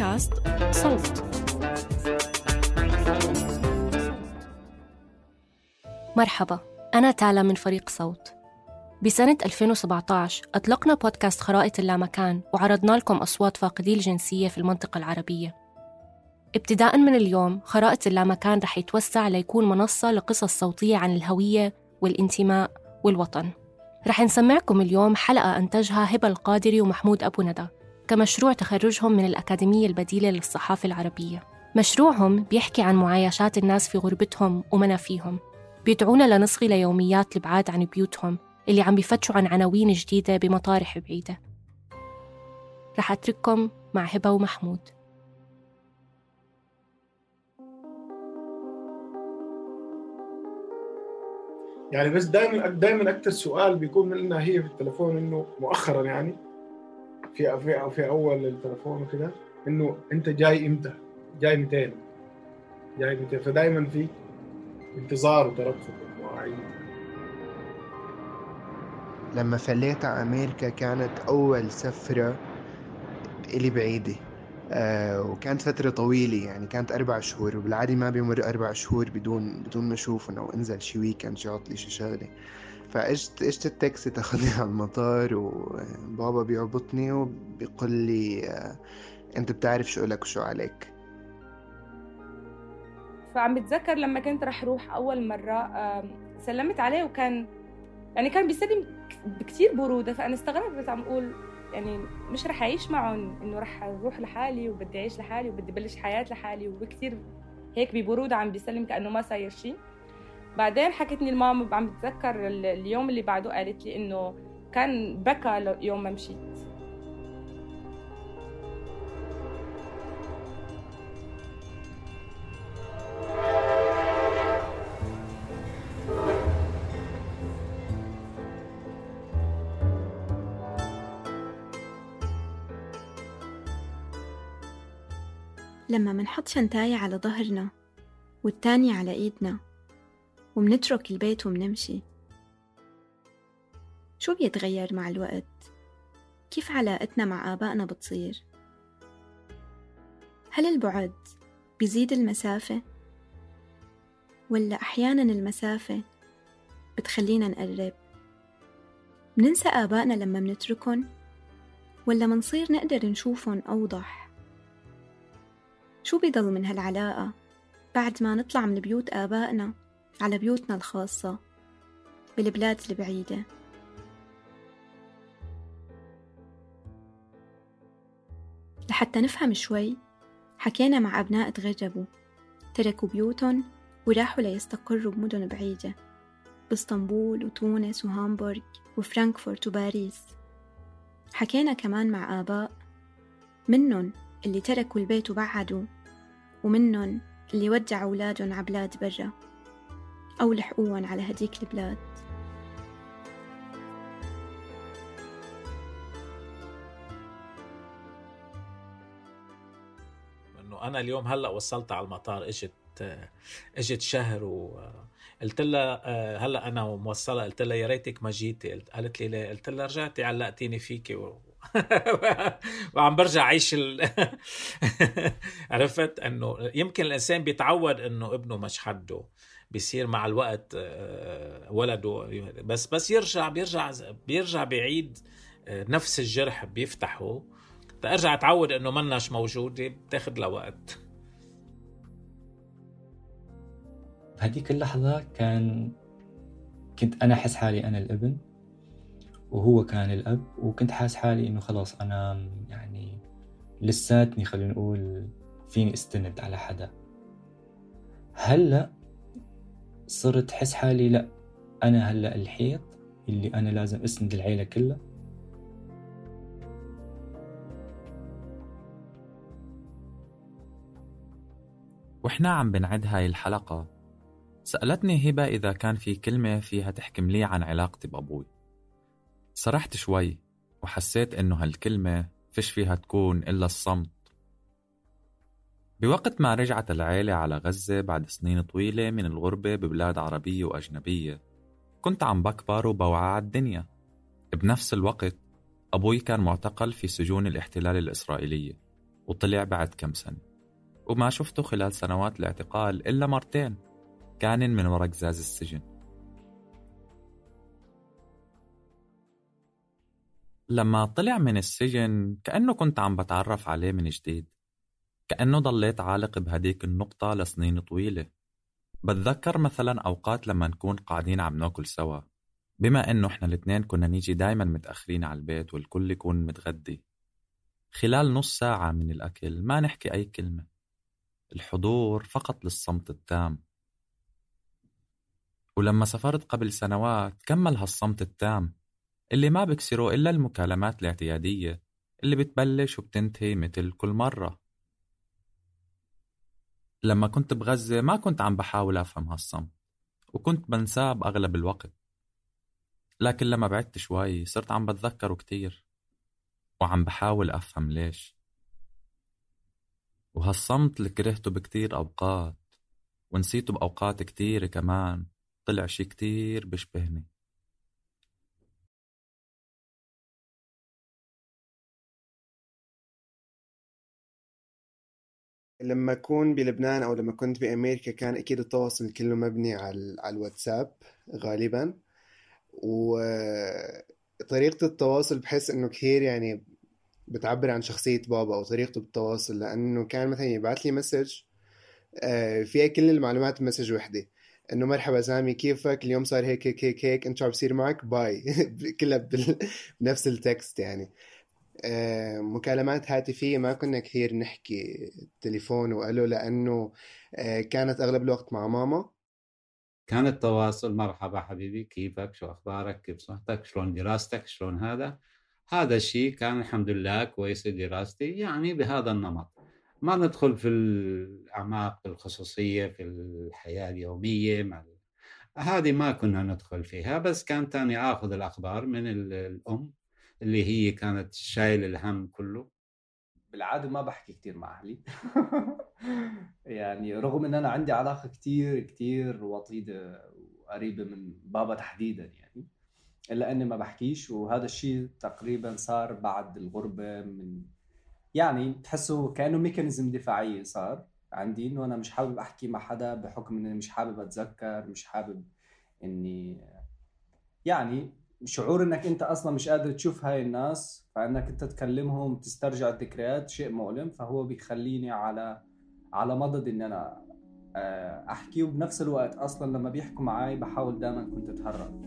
بودكاست صوت. مرحبا أنا تالا من فريق صوت. بسنة 2017 أطلقنا بودكاست خرائط اللامكان وعرضنا لكم أصوات فاقدي الجنسية في المنطقة العربية. ابتداء من اليوم خرائط اللامكان رح يتوسع ليكون منصة لقصص صوتية عن الهوية والانتماء والوطن. رح نسمعكم اليوم حلقة أنتجها هبة القادري ومحمود أبو ندى. كمشروع تخرجهم من الأكاديمية البديلة للصحافة العربية. مشروعهم بيحكي عن معايشات الناس في غربتهم ومنافيهم. بيدعونا لنصغي ليوميات البعاد عن بيوتهم اللي عم بيفتشوا عن عناوين جديدة بمطارح بعيدة. رح أترككم مع هبة ومحمود. يعني بس دائما دائما أكثر سؤال بيكون لنا هي في التليفون إنه مؤخرا يعني في في في أول التليفون وكده إنه أنت جاي إمتى؟ جاي 200 جاي 200 فدائما في انتظار وترقب لما فليت على أمريكا كانت أول سفرة إلي بعيدة. آه وكانت فترة طويلة يعني كانت أربع شهور. وبالعادة ما بيمر أربع شهور بدون بدون ما أشوفهم أو أنزل شي ويكند شي عطلي شي شغلة. فاجت اجت التاكسي تاخذني على المطار وبابا بيعبطني وبيقول لي آه، انت بتعرف شو لك وشو عليك. فعم بتذكر لما كنت رح روح أول مرة سلمت عليه وكان يعني كان بيسلم بكتير برودة فأنا استغربت عم أقول يعني مش رح أعيش معهم إنه رح أروح لحالي وبدي أعيش لحالي وبدي بلش حياة لحالي وبكتير هيك ببرودة عم بيسلم كأنه ما صاير شيء بعدين حكتني الماما عم بتذكر اليوم اللي بعده قالت لي إنه كان بكى يوم ما مشيت. لما منحط شنتاية على ظهرنا والتانية على إيدنا ومنترك البيت ومنمشي شو بيتغير مع الوقت؟ كيف علاقتنا مع آبائنا بتصير؟ هل البعد بيزيد المسافة؟ ولا أحيانا المسافة بتخلينا نقرب؟ مننسى آبائنا لما منتركن؟ ولا منصير نقدر نشوفن أوضح؟ شو بيضل من هالعلاقة بعد ما نطلع من بيوت آبائنا على بيوتنا الخاصة بالبلاد البعيدة لحتى نفهم شوي حكينا مع أبناء تغربوا تركوا بيوتهم وراحوا ليستقروا بمدن بعيدة باسطنبول وتونس وهامبورغ وفرانكفورت وباريس. حكينا كمان مع آباء منن اللي تركوا البيت وبعدوا ومنن اللي ودعوا أولادهم عبلاد برا. أو لحقوهم على هديك البلاد. إنه أنا اليوم هلأ وصلت على المطار إجت إجت شهر وقلت لها هلأ أنا موصله قلت لها يا ريتك ما جيتي. قالت لي ليه؟ قلت لها رجعتي علقتيني فيكي و... وعم برجع اعيش ال... عرفت؟ إنه يمكن الإنسان بيتعود إنه ابنه مش حده. بيصير مع الوقت ولده بس بس يرجع بيرجع بيرجع بيعيد نفس الجرح بيفتحه. ترجع تعود إنه مناش موجودة بتاخذ لها وقت بهديك اللحظة كان كنت أنا أحس حالي أنا الابن وهو كان الأب وكنت حاس حالي إنه خلاص أنا يعني لساتني خلينا نقول فيني استند على حدا. هلأ صرت حس حالي لا أنا هلأ الحيط اللي أنا لازم أسند العيلة كلها. وإحنا عم بنعد هاي الحلقة. سألتني هبة إذا كان في كلمة فيها تحكم لي عن علاقتي بأبوي. سرحت شوي وحسيت إنه هالكلمة فيش فيها تكون إلا الصمت. بوقت ما رجعت العيلة على غزة بعد سنين طويلة من الغربة ببلاد عربية وأجنبية كنت عم بكبر وبوعى على الدنيا. بنفس الوقت أبوي كان معتقل في سجون الاحتلال الإسرائيلية وطلع بعد كم سنة. وما شفته خلال سنوات الاعتقال إلا مرتين كان من ورا قزاز السجن. لما طلع من السجن كأنه كنت عم بتعرف عليه من جديد. كأنه ضليت عالق بهديك النقطة لسنين طويلة. بتذكر مثلا أوقات لما نكون قاعدين عم ناكل سوا. بما إنه إحنا الاثنين كنا نيجي دايما متأخرين على البيت والكل يكون متغدي. خلال نص ساعة من الأكل ما نحكي أي كلمة. الحضور فقط للصمت التام. ولما سافرت قبل سنوات كمل هالصمت التام اللي ما بكسره إلا المكالمات الاعتيادية اللي بتبلش وبتنتهي مثل كل مرة. لما كنت بغزة ما كنت عم بحاول أفهم هالصمت وكنت بنساه بأغلب الوقت. لكن لما بعدت شوي صرت عم بتذكره كتير وعم بحاول أفهم ليش. وهالصمت اللي كرهته بكتير أوقات ونسيته بأوقات كتيرة كمان طلع شي كتير بشبهني. لما أكون بلبنان أو لما كنت بأمريكا كان أكيد التواصل كله مبني على على الواتساب غالبا. وطريقة التواصل بحس إنه كثير يعني بتعبر عن شخصية بابا أو طريقته بالتواصل لأنه كان مثلا يبعث لي message آه، فيها كل المعلومات ب message وحدة. إنه مرحبا سامي كيفك؟ اليوم صار هيك هيك هيك هيك إنت شو عم بصير معك؟ bye. كلها بنفس ال text يعني. مكالمات هاتفية ما كنا كثير نحكي تليفون وقالوا لأنه آه، كانت أغلب الوقت مع ماما. كان التواصل مرحبا حبيبي كيفك؟ شو أخبارك؟ كيف صحتك؟ شلون دراستك؟ شلون هذا؟ هذا الشيء كان الحمد لله كويس دراستي يعني بهذا النمط. ما ندخل في الأعماق الخصوصية في الحياة اليومية مع هذه ما كنا ندخل فيها بس كان تاني آخذ الأخبار من الأم. اللي هي كانت شايل الهم كله. بالعادة ما بحكي كثير مع أهلي. يعني رغم إن أنا عندي علاقة كثير كثير وطيدة وقريبة من بابا تحديدا يعني إلا أني ما بحكيش. وهذا الشيء تقريبا صار بعد الغربة من يعني تحسه كأنه ميكانيزم دفاعيه صار عندي إنه أنا مش حابب أحكي مع حدا بحكم إني مش حابب أتذكر مش حابب إني يعني شعور إنك أنت أصلا مش قادر تشوف هاي الناس فإنك أنت تكلمهم تسترجع الذكريات شيء مؤلم فهو بيخليني على على مضض ان أنا آه، احكي وبنفس الوقت أصلا لما بيحكوا معي بحاول دائما كنت اتهرب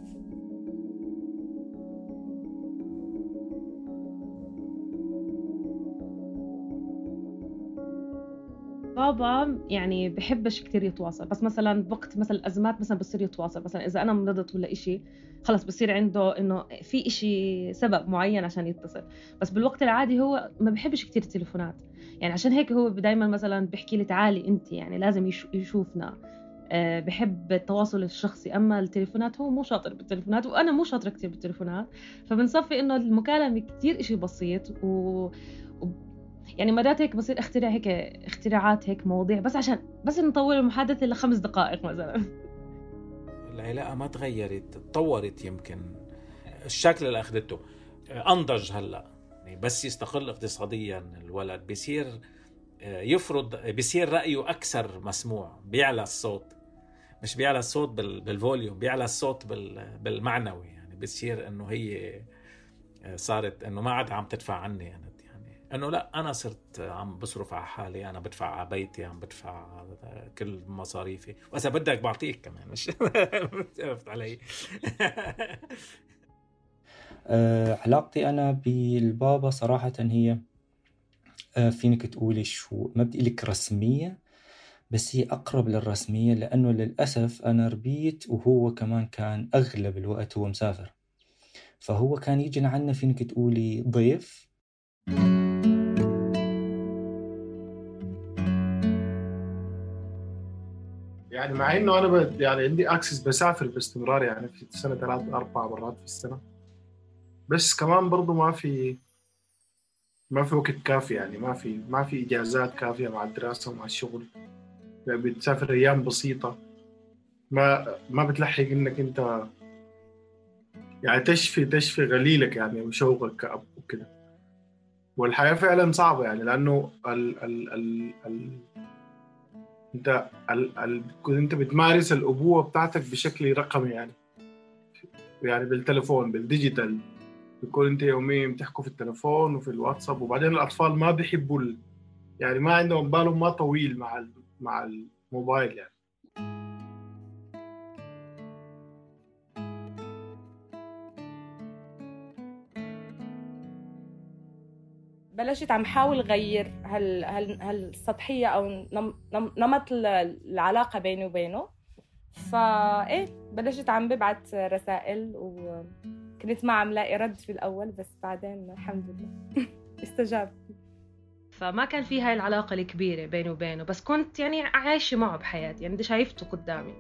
بابا يعني بحبش كثير يتواصل. بس مثلا بوقت مثلا الازمات مثلا بصير يتواصل. مثلا إذا أنا مرضت ولا إشي خلص بصير عنده إنه في إشي سبب معين عشان يتصل. بس بالوقت العادي هو ما بحبش كثير التليفونات. يعني عشان هيك هو دائما مثلا بحكي لي تعالي أنت يعني لازم يشوفنا. أه بحب التواصل الشخصي. أما التليفونات هو مو شاطر بالتليفونات وأنا مو شاطرة كثير بالتليفونات. فبنصفي إنه المكالمة كثير إشي بسيط و يعني مرات هيك بصير اخترع هيك اختراعات هيك مواضيع بس عشان بس نطول المحادثة لخمس دقائق مثلا. العلاقه ما تغيرت تطورت يمكن. الشكل اللي أخذته أنضج هلأ. يعني بس يستقل اقتصاديا الولد. بصير يفرض بصير رأيه أكثر مسموع بيعلى الصوت. مش بيعلى الصوت بالفوليوم بيعلى الصوت بالمعنوي. يعني بتصير إنه هي صارت إنه ما عاد عم تدفع عني يعني إنه لا أنا صرت عم بصرف على حالي أنا بدفع على بيتي عم بدفع كل مصاريفي. وإذا بدك بعطيك كمان مش عرفت علي؟ أه علاقتي أنا بالبابا صراحة هي أه فينك تقولي شو ما بدي لك رسمية بس هي أقرب للرسمية لأنه للأسف أنا ربيت وهو كمان كان أغلب الوقت هو مسافر. فهو كان يجي لعنا فينك تقولي ضيف. يعني مع إنه أنا. يعني عندي اكسس بسافر باستمرار يعني في السنة ثلاث أربع مرات في السنة. بس كمان برضه ما في ما في وقت كافي يعني ما في ما في إجازات كافية مع الدراسة ومع الشغل. يعني بتسافر أيام بسيطة. ما ما بتلحق إنك أنت يعني تشفي تشفي غليلك يعني وشوقك كأب وكده. والحياة فعلا صعبة يعني لأنه ال ال ال ال انت ال... ال... انت بتمارس الأبوة بتاعتك بشكل رقمي يعني. يعني بالتليفون بالديجيتال. بتكون انت يوميا بتحكوا في التليفون وفي الواتساب وبعدين الأطفال ما بيحبوا ال... يعني ما عندهم بالهم ما طويل مع ال... مع الموبايل يعني. بلشت عم حاول غير هال هال هالسطحية أو نم نمط العلاقة بيني وبينه. فايه بلشت عم ببعت رسائل وكنت ما عم لاقي رد في الأول بس بعدين الحمد لله استجاب فما كان في هاي العلاقة الكبيرة بيني وبينه بس كنت يعني عايشة معه بحياتي يعني شايفته قدامي.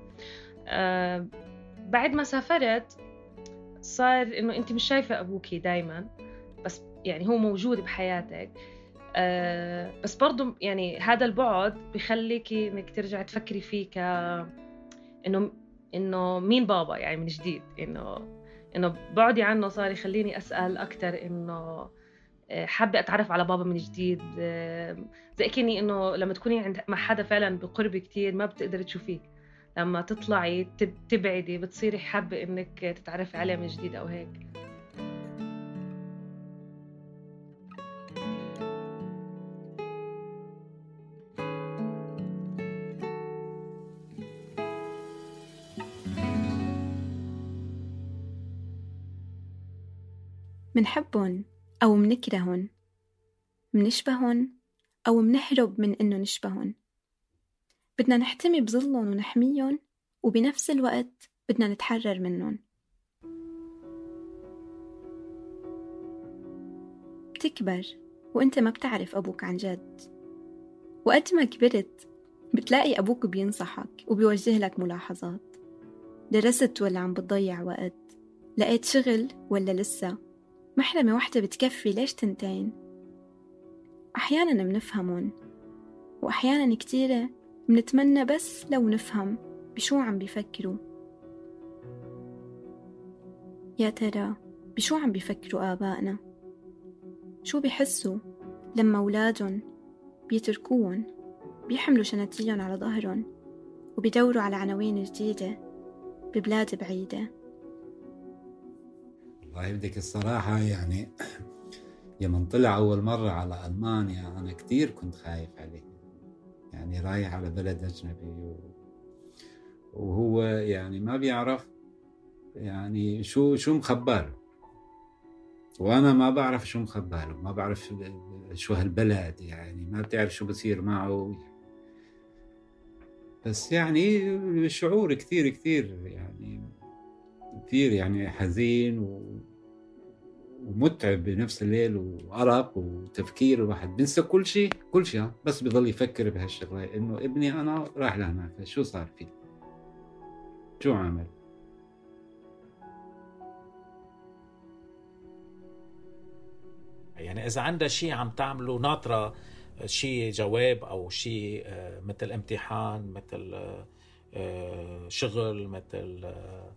أه بعد ما سافرت صار إنه أنت مش شايفة أبوكي دايما بس يعني هو موجود بحياتك. أه بس برضه يعني هذا البعد بخليك إنك ترجع تفكري فيه ك انه إنه مين بابا يعني من جديد. إنه إنه بعدي عنه صار يخليني أسأل أكثر إنه آه، حابة أتعرف على بابا من جديد. آه، زي كني إنه لما تكوني عند مع حدا فعلا بقرب كتير ما بتقدري تشوفيه. لما تطلعي تبعدي بتصيري حابة إنك تتعرفي عليه من جديد أو هيك. منحبن أو منكرهن منشبهن أو منهرب من إنه نشبهن بدنا نحتمي بظلن ونحميهم وبنفس الوقت بدنا نتحرر منهم. بتكبر وإنت ما بتعرف أبوك عن جد. وقت ما كبرت بتلاقي أبوك بينصحك وبيوجه لك ملاحظات. درست ولا عم بتضيع وقت؟ لقيت شغل ولا لسه؟ محرمة واحدة بتكفي ليش تنتين؟ أحيانا بنفهمن وأحيانا كتيرة بنتمنى بس لو نفهم بشو عم بيفكروا. يا ترى بشو عم بيفكروا آبائنا؟ شو بيحسوا لما أولادن بيتركوهم بيحملوا شناتيهم على ظهرهم وبيدوروا على عناوين جديدة ببلاد بعيدة؟ الله يبديك. الصراحة يعني يوم طلع أول مرة على ألمانيا أنا كثير كنت خايف عليه. يعني رايح على بلد أجنبي. وهو يعني ما بيعرف يعني شو شو مخباله. وأنا ما بعرف شو مخباله ما بعرف شو هالبلد يعني ما بتعرف شو بصير معه. بس يعني شعور كثير كثير يعني كثير يعني حزين و... ومتعب بنفس الليل وأرق وتفكير الواحد. بينسى كل شيء كل شيء بس بضل يفكر بهالشغلة إنه ابني أنا راح لهناك. شو صار فيه؟ شو عمل؟ يعني إذا عندها شيء عم تعمله ناطرة شيء جواب أو شيء آه، مثل امتحان مثل آه، شغل مثل آه،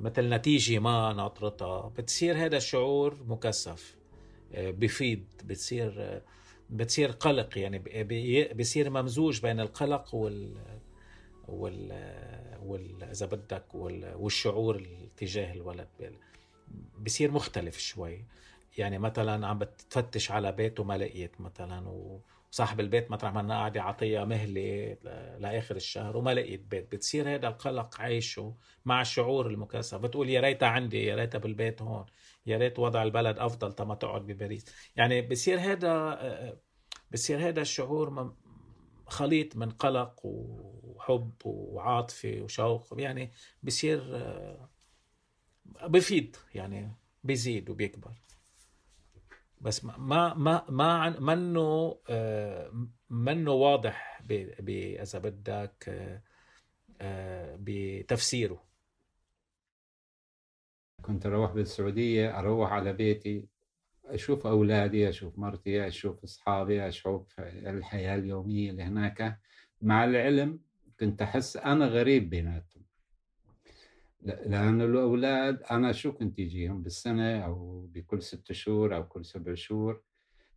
مثل نتيجة ما ناطرتها. بتصير هذا الشعور مكثف. آه، بفيد بتصير آه، بتصير قلق. يعني بصير ممزوج بين القلق وال وال وال إذا بدك وال... والشعور تجاه الولد. بصير مختلف شوي. يعني مثلا عم بتفتش على بيته ما لقيت مثلا وصاحب البيت مطرح ما قاعد يعطيها مهلة لآخر الشهر وما لقيت بيت. بتصير هذا القلق عايشه مع الشعور المكثف بتقول يا ريتها عندي يا ريتها بالبيت هون يا ريت وضع البلد أفضل تما تقعد بباريس. يعني بصير هذا بصير هذا الشعور خليط من قلق وحب وعاطفة وشوق. يعني بصير بفيد يعني بيزيد وبيكبر. بس ما ما ما منه منه واضح إذا بدك بتفسيره. كنت أروح بالسعودية أروح على بيتي أشوف أولادي أشوف مرتي أشوف أصحابي أشوف الحياة اليومية اللي هناك. مع العلم كنت أحس أنا غريب بيناتهم. لأن الأولاد أنا شو كنت أجيهم بالسنة أو بكل ست شهور أو كل سبع شهور؟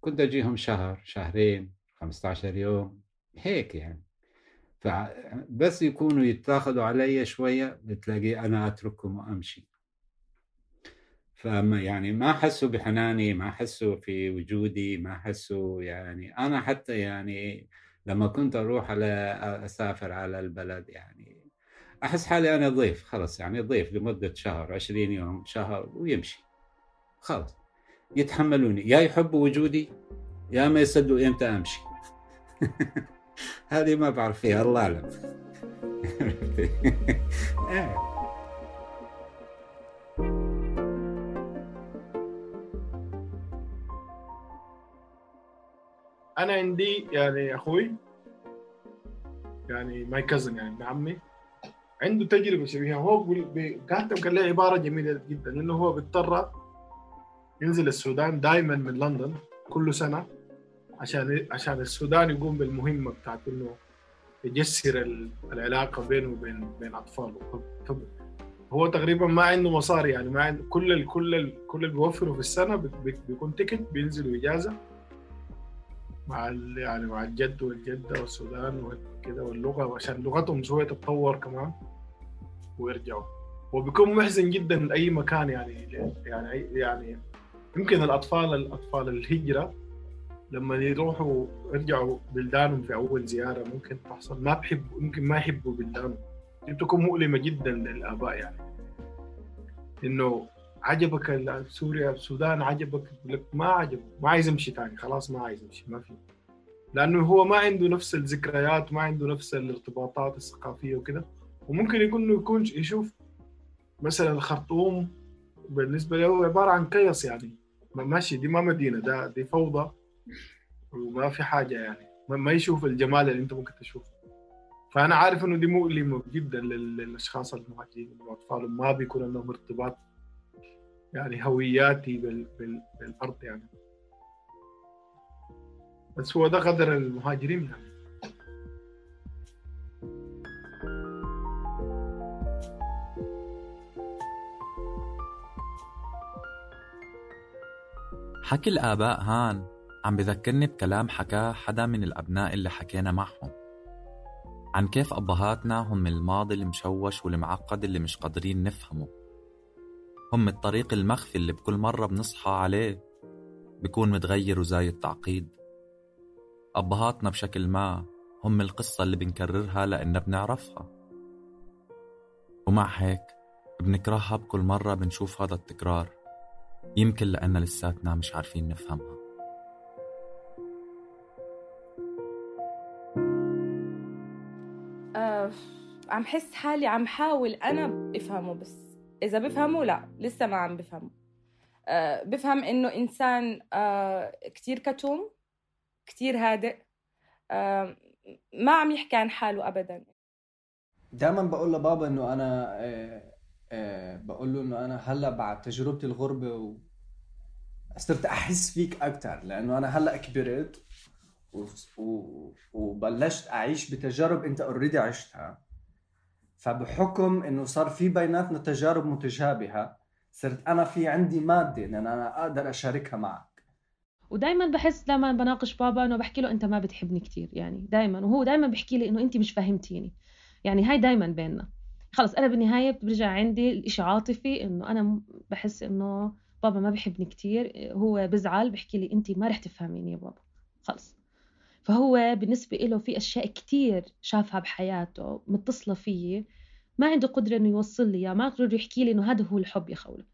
كنت أجيهم شهر شهرين 15 يوم هيك يعني. فبس يكونوا يتاخذوا علي شوية بتلاقي أنا أتركهم وأمشي. فما يعني ما حسوا بحناني ما حسوا في وجودي ما حسوا يعني أنا حتى يعني لما كنت أروح على أسافر على البلد يعني أحس حالي أنا ضيف خلص يعني ضيف لمدة شهر 20 يوم شهر ويمشي. خلص يتحملوني. يا يحبوا وجودي يا ما يصدقوا إمتى أمشي. هذه ما بعرف فيها الله أعلم. إيه. أنا عندي يعني أخوي يعني ماي كازن يعني ابن عمي عنده تجربة شبيهة. هو كاتب كان له عبارة جميلة جدا إنه هو بيضطر ينزل السودان دائما من لندن كل سنة عشان عشان السودان يقوم بالمهمة بتاعت إنه يجسر العلاقة بينه وبين بين أطفاله. هو تقريبا ما عنده مصاري يعني ما عنده كل ال كل ال كل اللي بيوفره في السنة بيكون تيكت بينزلوا إجازة مع يعني مع الجد والجدة والسودان وكده واللغة وعشان لغتهم شوية تتطور كمان. ويرجعوا. وبيكون محزن جدا اي مكان يعني يعني يعني يمكن الأطفال الأطفال الهجرة لما يروحوا يرجعوا بلدانهم في أول زيارة ممكن تحصل. ما بحبوا يمكن ما يحبوا بلدانهم. دي بتكون مؤلمة جدا للآباء يعني. إنه عجبك سوريا السودان عجبك؟ لك ما عجب. ما عايز امشي ثاني خلاص ما عايز امشي ما في. لأنه هو ما عنده نفس الذكريات ما عنده نفس الارتباطات الثقافية وكده. وممكن يكون يكون يشوف مثلا الخرطوم بالنسبة له عبارة عن كيس يعني. ماشي دي ما مدينة ده دي فوضى وما في حاجة يعني. ما يشوف الجمال اللي أنت ممكن تشوفه. فأنا عارف إنه دي مؤلمة جدا للأشخاص المهاجرين والاطفال ما بيكون عندهم ارتباط يعني هوياتي بالأرض يعني. بس هو ده قدر المهاجرين يعني. حكي الآباء هان عم بذكرني بكلام حكاه حدا من الأبناء اللي حكينا معهم. عن كيف أبهاتنا هم الماضي المشوش والمعقد اللي مش قادرين نفهمه. هم الطريق المخفي اللي بكل مرة بنصحى عليه. بيكون متغير وزايد تعقيد. أبهاتنا بشكل ما هم القصة اللي بنكررها لأننا بنعرفها. ومع هيك بنكرهها بكل مرة بنشوف هذا التكرار. يمكن لأن لساتنا مش عارفين نفهمها. آه، عم حس حالي عم حاول أنا أفهمه بس إذا بفهمه لا لسه ما عم بفهمه. آه، بفهم إنه إنسان آه، كتير كتوم كتير هادئ آه، ما عم يحكي عن حاله أبدا. دائما بقول لبابا إنه أنا آه، آه، بقول له إنه أنا هلأ بعد تجربتي الغربة و... صرت أحس فيك أكثر لأنه أنا هلأ كبرت و... و... وبلشت أعيش بتجارب أنت أوريدي عشتها. فبحكم إنه صار في بيناتنا تجارب متشابهة صرت أنا في عندي مادة إن أنا أقدر أشاركها معك. ودائما بحس لما بناقش بابا إنه بحكي له أنت ما بتحبني كثير يعني دائما وهو دائما بيحكي لي إنه أنت مش فاهمتيني يعني هاي دايما بيننا. خلص أنا بالنهاية برجع عندي الإشي عاطفي إنه أنا بحس إنه بابا ما بحبني كتير هو بزعل بحكي لي انت ما رح تفهميني يا بابا. خلص. فهو بالنسبة له في أشياء كتير شافها بحياته متصلة فيي ما عنده قدرة إنه يوصل لي ما قدر يحكي لي إنه هذا هو الحب يا خولة.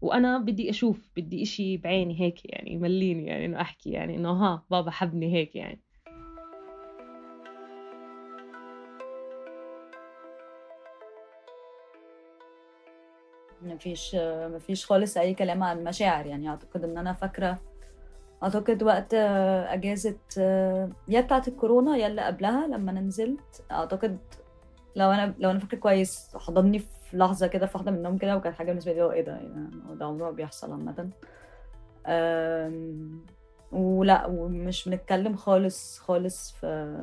وأنا بدي أشوف بدي إشي بعيني هيك يعني يمليني يعني إنه أحكي يعني إنه ها بابا حبني هيك يعني. ما فيش ما فيش خالص أي كلام عن المشاعر يعني أعتقد إن أنا فاكرة أعتقد وقت أجازة يا بتاعة الكورونا يا اللي قبلها لما أنا نزلت أعتقد لو أنا لو أنا فاكرة كويس حضني في لحظة كده في واحدة من النوم كده وكانت حاجة بالنسبة لي إيه ده؟ يعني ده عمره بيحصل عامة. ولا ومش بنتكلم خالص خالص في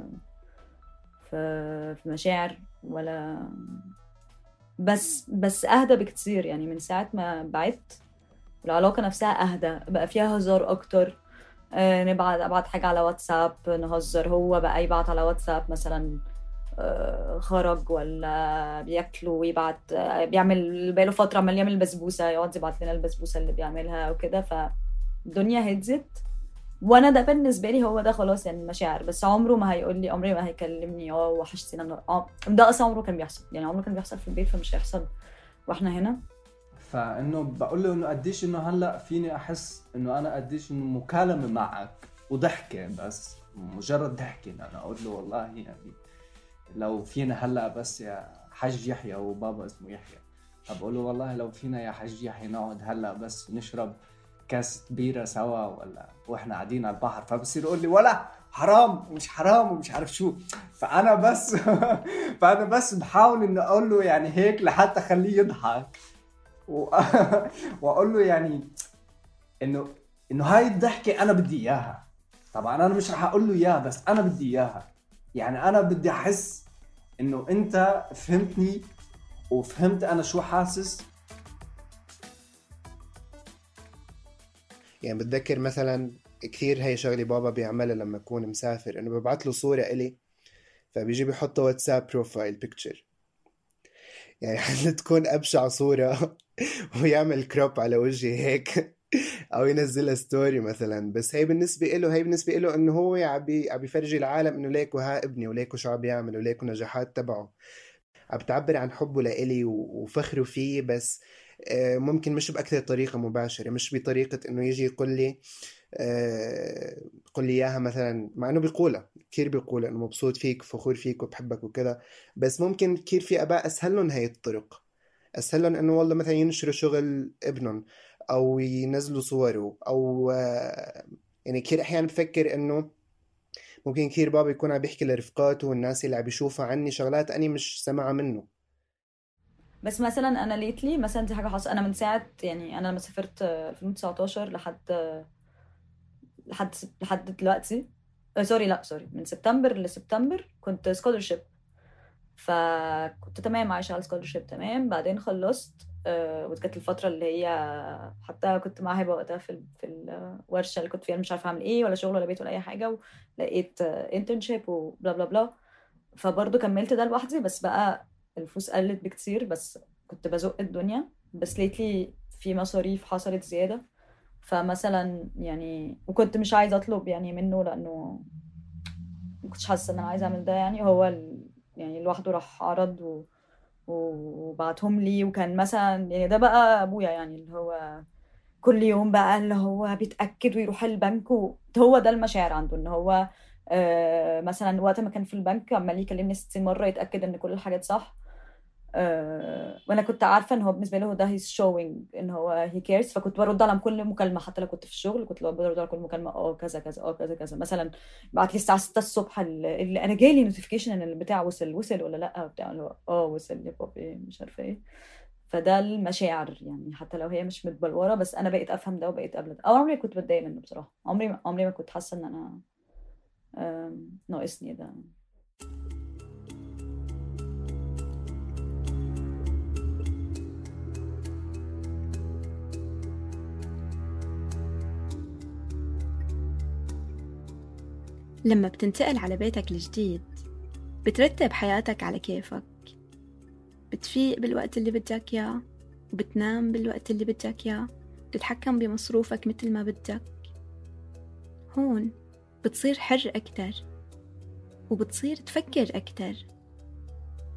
في في مشاعر ولا بس بس أهدى بكتير. يعني من ساعة ما بعدت العلاقة نفسها أهدى بقى فيها هزار أكتر. آه نبعت ابعت حاجة على واتساب نهزر هو بقى يبعت على واتساب مثلا آه خرج ولا بياكلوا ويبعت بيعمل بقاله فترة عمال يعمل بسبوسة يقعد يبعت لنا البسبوسة اللي بيعملها وكده. فالدنيا هديت. وأنا ده بالنسبة لي هو ده خلاص يعني مشاعر بس عمره ما هيقول لي عمري ما هيكلمني آه. وحشتينا ده أصلا عمره كان بيحصل يعني عمره كان بيحصل في البيت فمش هيحصل وإحنا هنا. فإنه بقول له إنه قديش إنه هلأ فيني أحس إنه أنا قديش إنه مكالمة معك وضحكة بس مجرد ضحكة أنا أقول له والله يعني لو فينا هلأ بس يا حج يحيى وبابا اسمه يحيى. بقول له والله لو فينا يا حج يحيى نقعد هلأ بس نشرب كاس بيره سوا ولا وإحنا قاعدين على البحر فبصير يقول لي ولا حرام ومش حرام ومش عارف شو. فأنا بس فأنا بس بحاول إني أقول له يعني هيك لحتى أخليه يضحك. وأقول له يعني إنه إنه هاي الضحكة أنا بدي إياها. طبعا أنا مش رح أقول له إياها بس أنا بدي إياها. يعني أنا بدي أحس إنه أنت فهمتني وفهمت أنا شو حاسس يعني بتذكر مثلا كثير هي شغلة بابا بيعملها لما يكون مسافر إنه ببعث له صورة إلي فبيجي بيحط واتساب profile picture يعني تكون أبشع صورة ويعمل crop على وجهي هيك أو ينزلها story مثلا. بس هي بالنسبة له هي بالنسبة له إنه هو عم عم بيفرجي العالم إنه ليكو ها ابني وليكو شو عم بيعمل وليكو نجاحات تبعه. عم بتعبر عن حبه لإلي وفخره فيه بس ممكن مش بأكثر طريقة مباشرة مش بطريقة إنه يجي يقول لي قل لي إياها مثلا مع إنه بيقولها كثير بيقول إنه مبسوط فيك فخور فيك وبحبك وكذا بس ممكن كثير في آباء أسهل لهم هي الطرق. أسهل لهم إنه والله مثلا ينشروا شغل ابنهم أو ينزلوا صوره أو يعني كثير أحيانا بفكر إنه ممكن كثير بابا يكون عم بيحكي لرفقاته والناس اللي عم بيشوفها عني شغلات أني مش سمعها منه. بس مثلا أنا lately مثلا دي حاجة حصلت أنا من ساعة يعني أنا لما سافرت 2019 لحد لحد لحد دلوقتي. sorry لا sorry من سبتمبر لسبتمبر كنت scholarship فكنت تمام عايشة على scholarship تمام. بعدين خلصت وكانت الفترة اللي هي حتى كنت مع هبة وقتها في في الورشة اللي كنت فيها. مش عارفة اعمل إيه ولا شغل ولا بيت ولا أي حاجة. ولقيت internship و blah blah blah. فبرضه كملت ده لوحدي. بس بقى الفلوس قلت بكتير بس كنت بزق الدنيا. بس ليتلي في مصاريف حصلت زيادة. فمثلا يعني وكنت مش عايزة أطلب يعني منه لأنه ما كنتش حاسة إن أنا عايزة أعمل ده يعني. هو ال... يعني لوحده راح عرض و... وبعتهم لي. وكان مثلا يعني ده بقى أبويا يعني اللي هو كل يوم بقى اللي هو بيتأكد ويروح البنك. و... هو ده المشاعر عنده إن هو آه مثلا وقت ما كان في البنك عمال يكلمني 60 مرة يتأكد إن كل الحاجات صح. وأنا كنت عارفة إن هو بالنسبة له ده he's showing إن هو he cares فكنت برد على كل مكالمة حتى لو كنت في الشغل كنت برد على كل مكالمة آه كذا كذا آه كذا كذا. مثلا بعت لي الساعة 6 الصبح اللي أنا جالي notification إن البتاع وصل وصل ولا لأ؟ بتاع آه وصل يا بابي مش عارفة إيه. فده المشاعر يعني حتى لو هي مش متبلورة بس أنا بقيت أفهم ده وبقيت أقبل ده. أو عمري كنت بتضايق منه بصراحة. عمري عمري ما كنت حاسة إن أنا ناقصني ده. لما بتنتقل على بيتك الجديد بترتب حياتك على كيفك. بتفيق بالوقت اللي بدك إياه وبتنام بالوقت اللي بدك إياه بتتحكم بمصروفك مثل ما بدك. هون بتصير حر أكتر وبتصير تفكر أكتر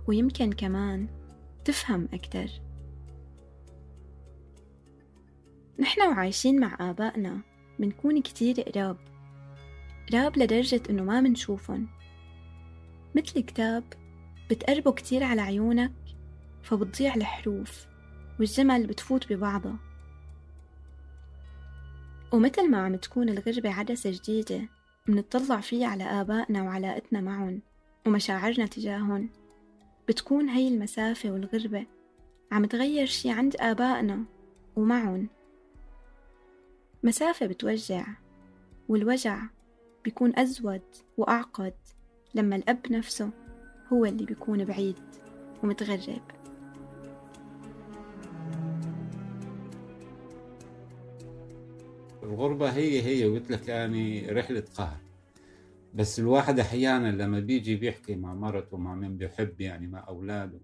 ويمكن كمان تفهم أكتر. نحن وعايشين مع آبائنا منكون كتير قراب. قراب لدرجة إنه ما منشوفن مثل كتاب بتقربه كتير على عيونك فبتضيع الحروف والجمل بتفوت ببعضها. ومثل ما عم تكون الغربة عدسة جديدة منطلع فيها على آبائنا وعلاقتنا معهم ومشاعرنا تجاههم. بتكون هي المسافة والغربة. عم تغير شي عند آبائنا ومعهم. مسافة بتوجع والوجع بيكون أزود وأعقد لما الأب نفسه هو اللي بيكون بعيد ومتغرب. الغربة هي هي قلت لك يعني رحلة قهر. بس الواحد أحيانا لما بيجي بيحكي مع مرته مع من بيحب يعني مع أولاده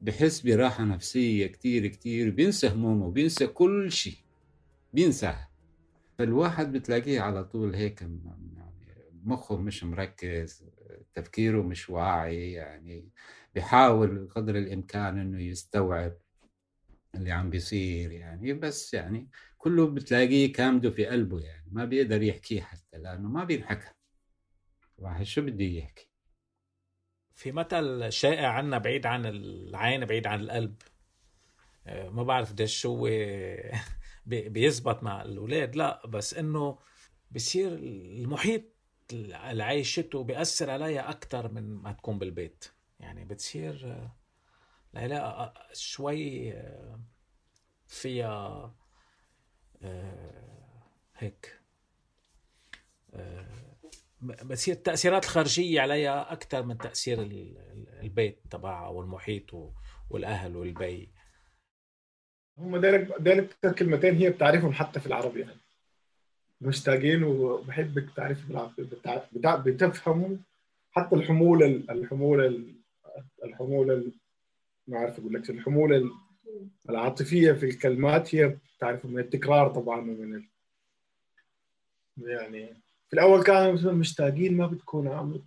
بحس براحة نفسية كتير كتير بينسى همومه بينسى كل شيء بينساها. فالواحد بتلاقيه على طول هيك يعني مخه مش مركز تفكيره مش واعي يعني بيحاول قدر الإمكان إنه يستوعب اللي عم بيصير يعني. بس يعني كله بتلاقيه كامده في قلبه يعني ما بيقدر يحكيه حتى لأنه ما بينحكى. واحد شو بده يحكي؟ في مثل شائع عنا بعيد عن العين بعيد عن القلب. آه، ما بعرف قديش شو بيزبط مع الأولاد. لا بس إنه بصير المحيط اللي عايشته بيأثر عليها أكثر من ما تكون بالبيت. يعني بتصير العلاقة شوي فيها هيك بتصير التأثيرات الخارجية عليها أكثر من تأثير البيت تبعها والمحيط والأهل والبي. هم ذلك ذلك كلمتين هي بتعرفهم حتى في العربي يعني. مشتاقين وبحبك تعرف بتفهموا حتى الحمولة الحمولة الحمولة ما عارف أقول لك الحمولة العاطفية في الكلمات هي بتعرف من التكرار طبعا ومن ال... يعني في الأول كانوا مشتاقين ما بتكون عم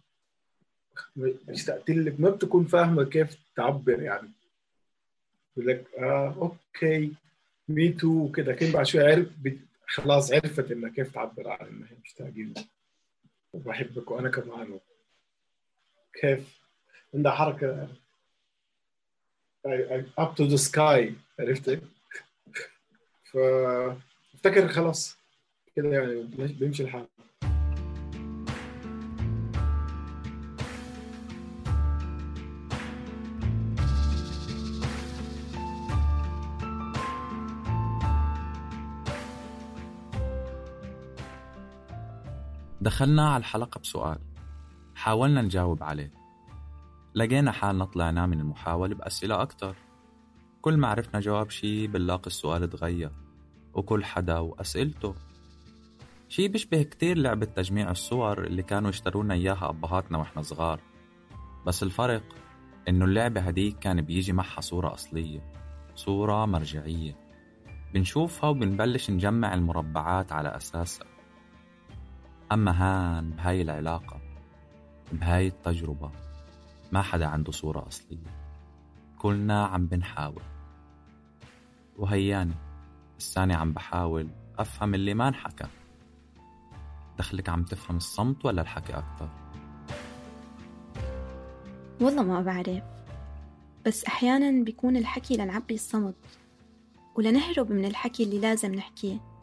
مشتاقت لك ما بتكون فاهمة كيف تعبر يعني. يقول لك آه okay me too وكذا كل بعد شوي عرف خلاص عرفت انها كيف تعبر عن انها مشتاقين وبحبك وأنا كمان. كيف؟ عندها حركة. up to the sky عرفت فافتكر خلاص. كده يعني بيمشي الحال. دخلنا على الحلقة بسؤال. حاولنا نجاوب عليه. لقينا حالنا طلعنا من المحاولة بأسئلة أكتر. كل ما عرفنا جواب شي بنلاقي السؤال تغير وكل حدا وأسئلته. شي بيشبه كتير لعبة تجميع الصور اللي كانوا يشترونا إياها أبهاتنا وإحنا صغار. بس الفرق إنه اللعبة هديك كان بيجي معها صورة أصلية صورة مرجعية. بنشوفها وبنبلش نجمع المربعات على أساسها. أما هان بهاي العلاقة بهاي التجربة ما حدا عنده صورة أصلية. كلنا عم بنحاول. وهياني الثاني عم بحاول أفهم اللي ما انحكى. دخلك عم تفهم الصمت ولا الحكي أكتر؟ والله ما بعرف. بس أحيانا بيكون الحكي لنعبي الصمت ولنهرب من الحكي اللي لازم نحكيه.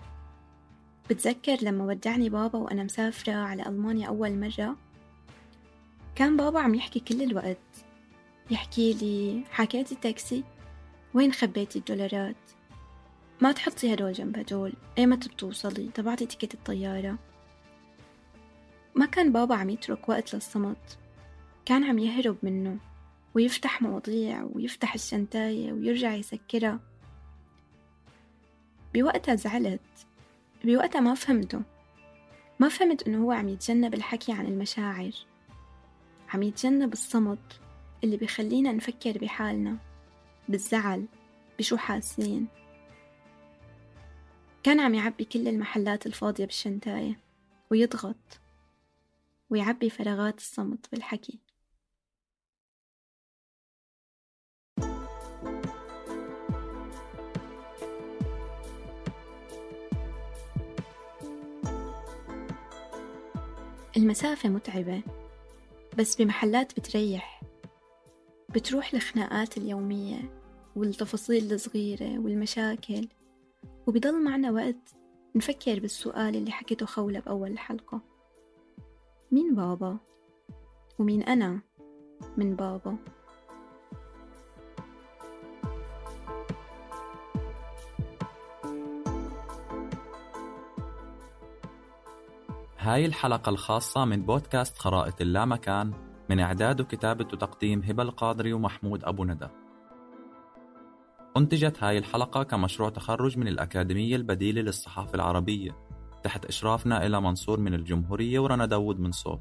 بتذكر لما ودعني بابا وأنا مسافرة على ألمانيا أول مرة؟ كان بابا عم يحكي كل الوقت. يحكي لي حكيتي تاكسي وين خبيتي الدولارات؟ ما تحطي هدول جنب هدول. ايمتى بتوصلي؟ تبعتي تيكت الطيارة. ما كان بابا عم يترك وقت للصمت. كان عم يهرب منه ويفتح مواضيع ويفتح الشنتاية ويرجع يسكرها. بوقتها زعلت. بوقتها ما فهمته. ما فهمت إنه هو عم يتجنب الحكي عن المشاعر. عم يتجنب الصمت اللي بيخلينا نفكر بحالنا بالزعل بشو حاسين. كان عم يعبي كل المحلات الفاضية بالشنتاية ويضغط ويعبي فراغات الصمت بالحكي. المسافة متعبة بس بمحلات بتريح بتروح الخناقات اليومية والتفاصيل الصغيرة والمشاكل وبضل معنا وقت نفكر بالسؤال اللي حكيته خولة بأول الحلقة مين بابا؟ ومين أنا من بابا؟ هاي الحلقة الخاصة من بودكاست خرائط اللامكان من إعداد وكتابة وتقديم هبة القادري ومحمود أبو ندى. أنتجت هاي الحلقة كمشروع تخرج من الأكاديمية البديلة للصحافة العربية تحت إشرافنا إلى منصور من الجمهورية ورنا داود من صوت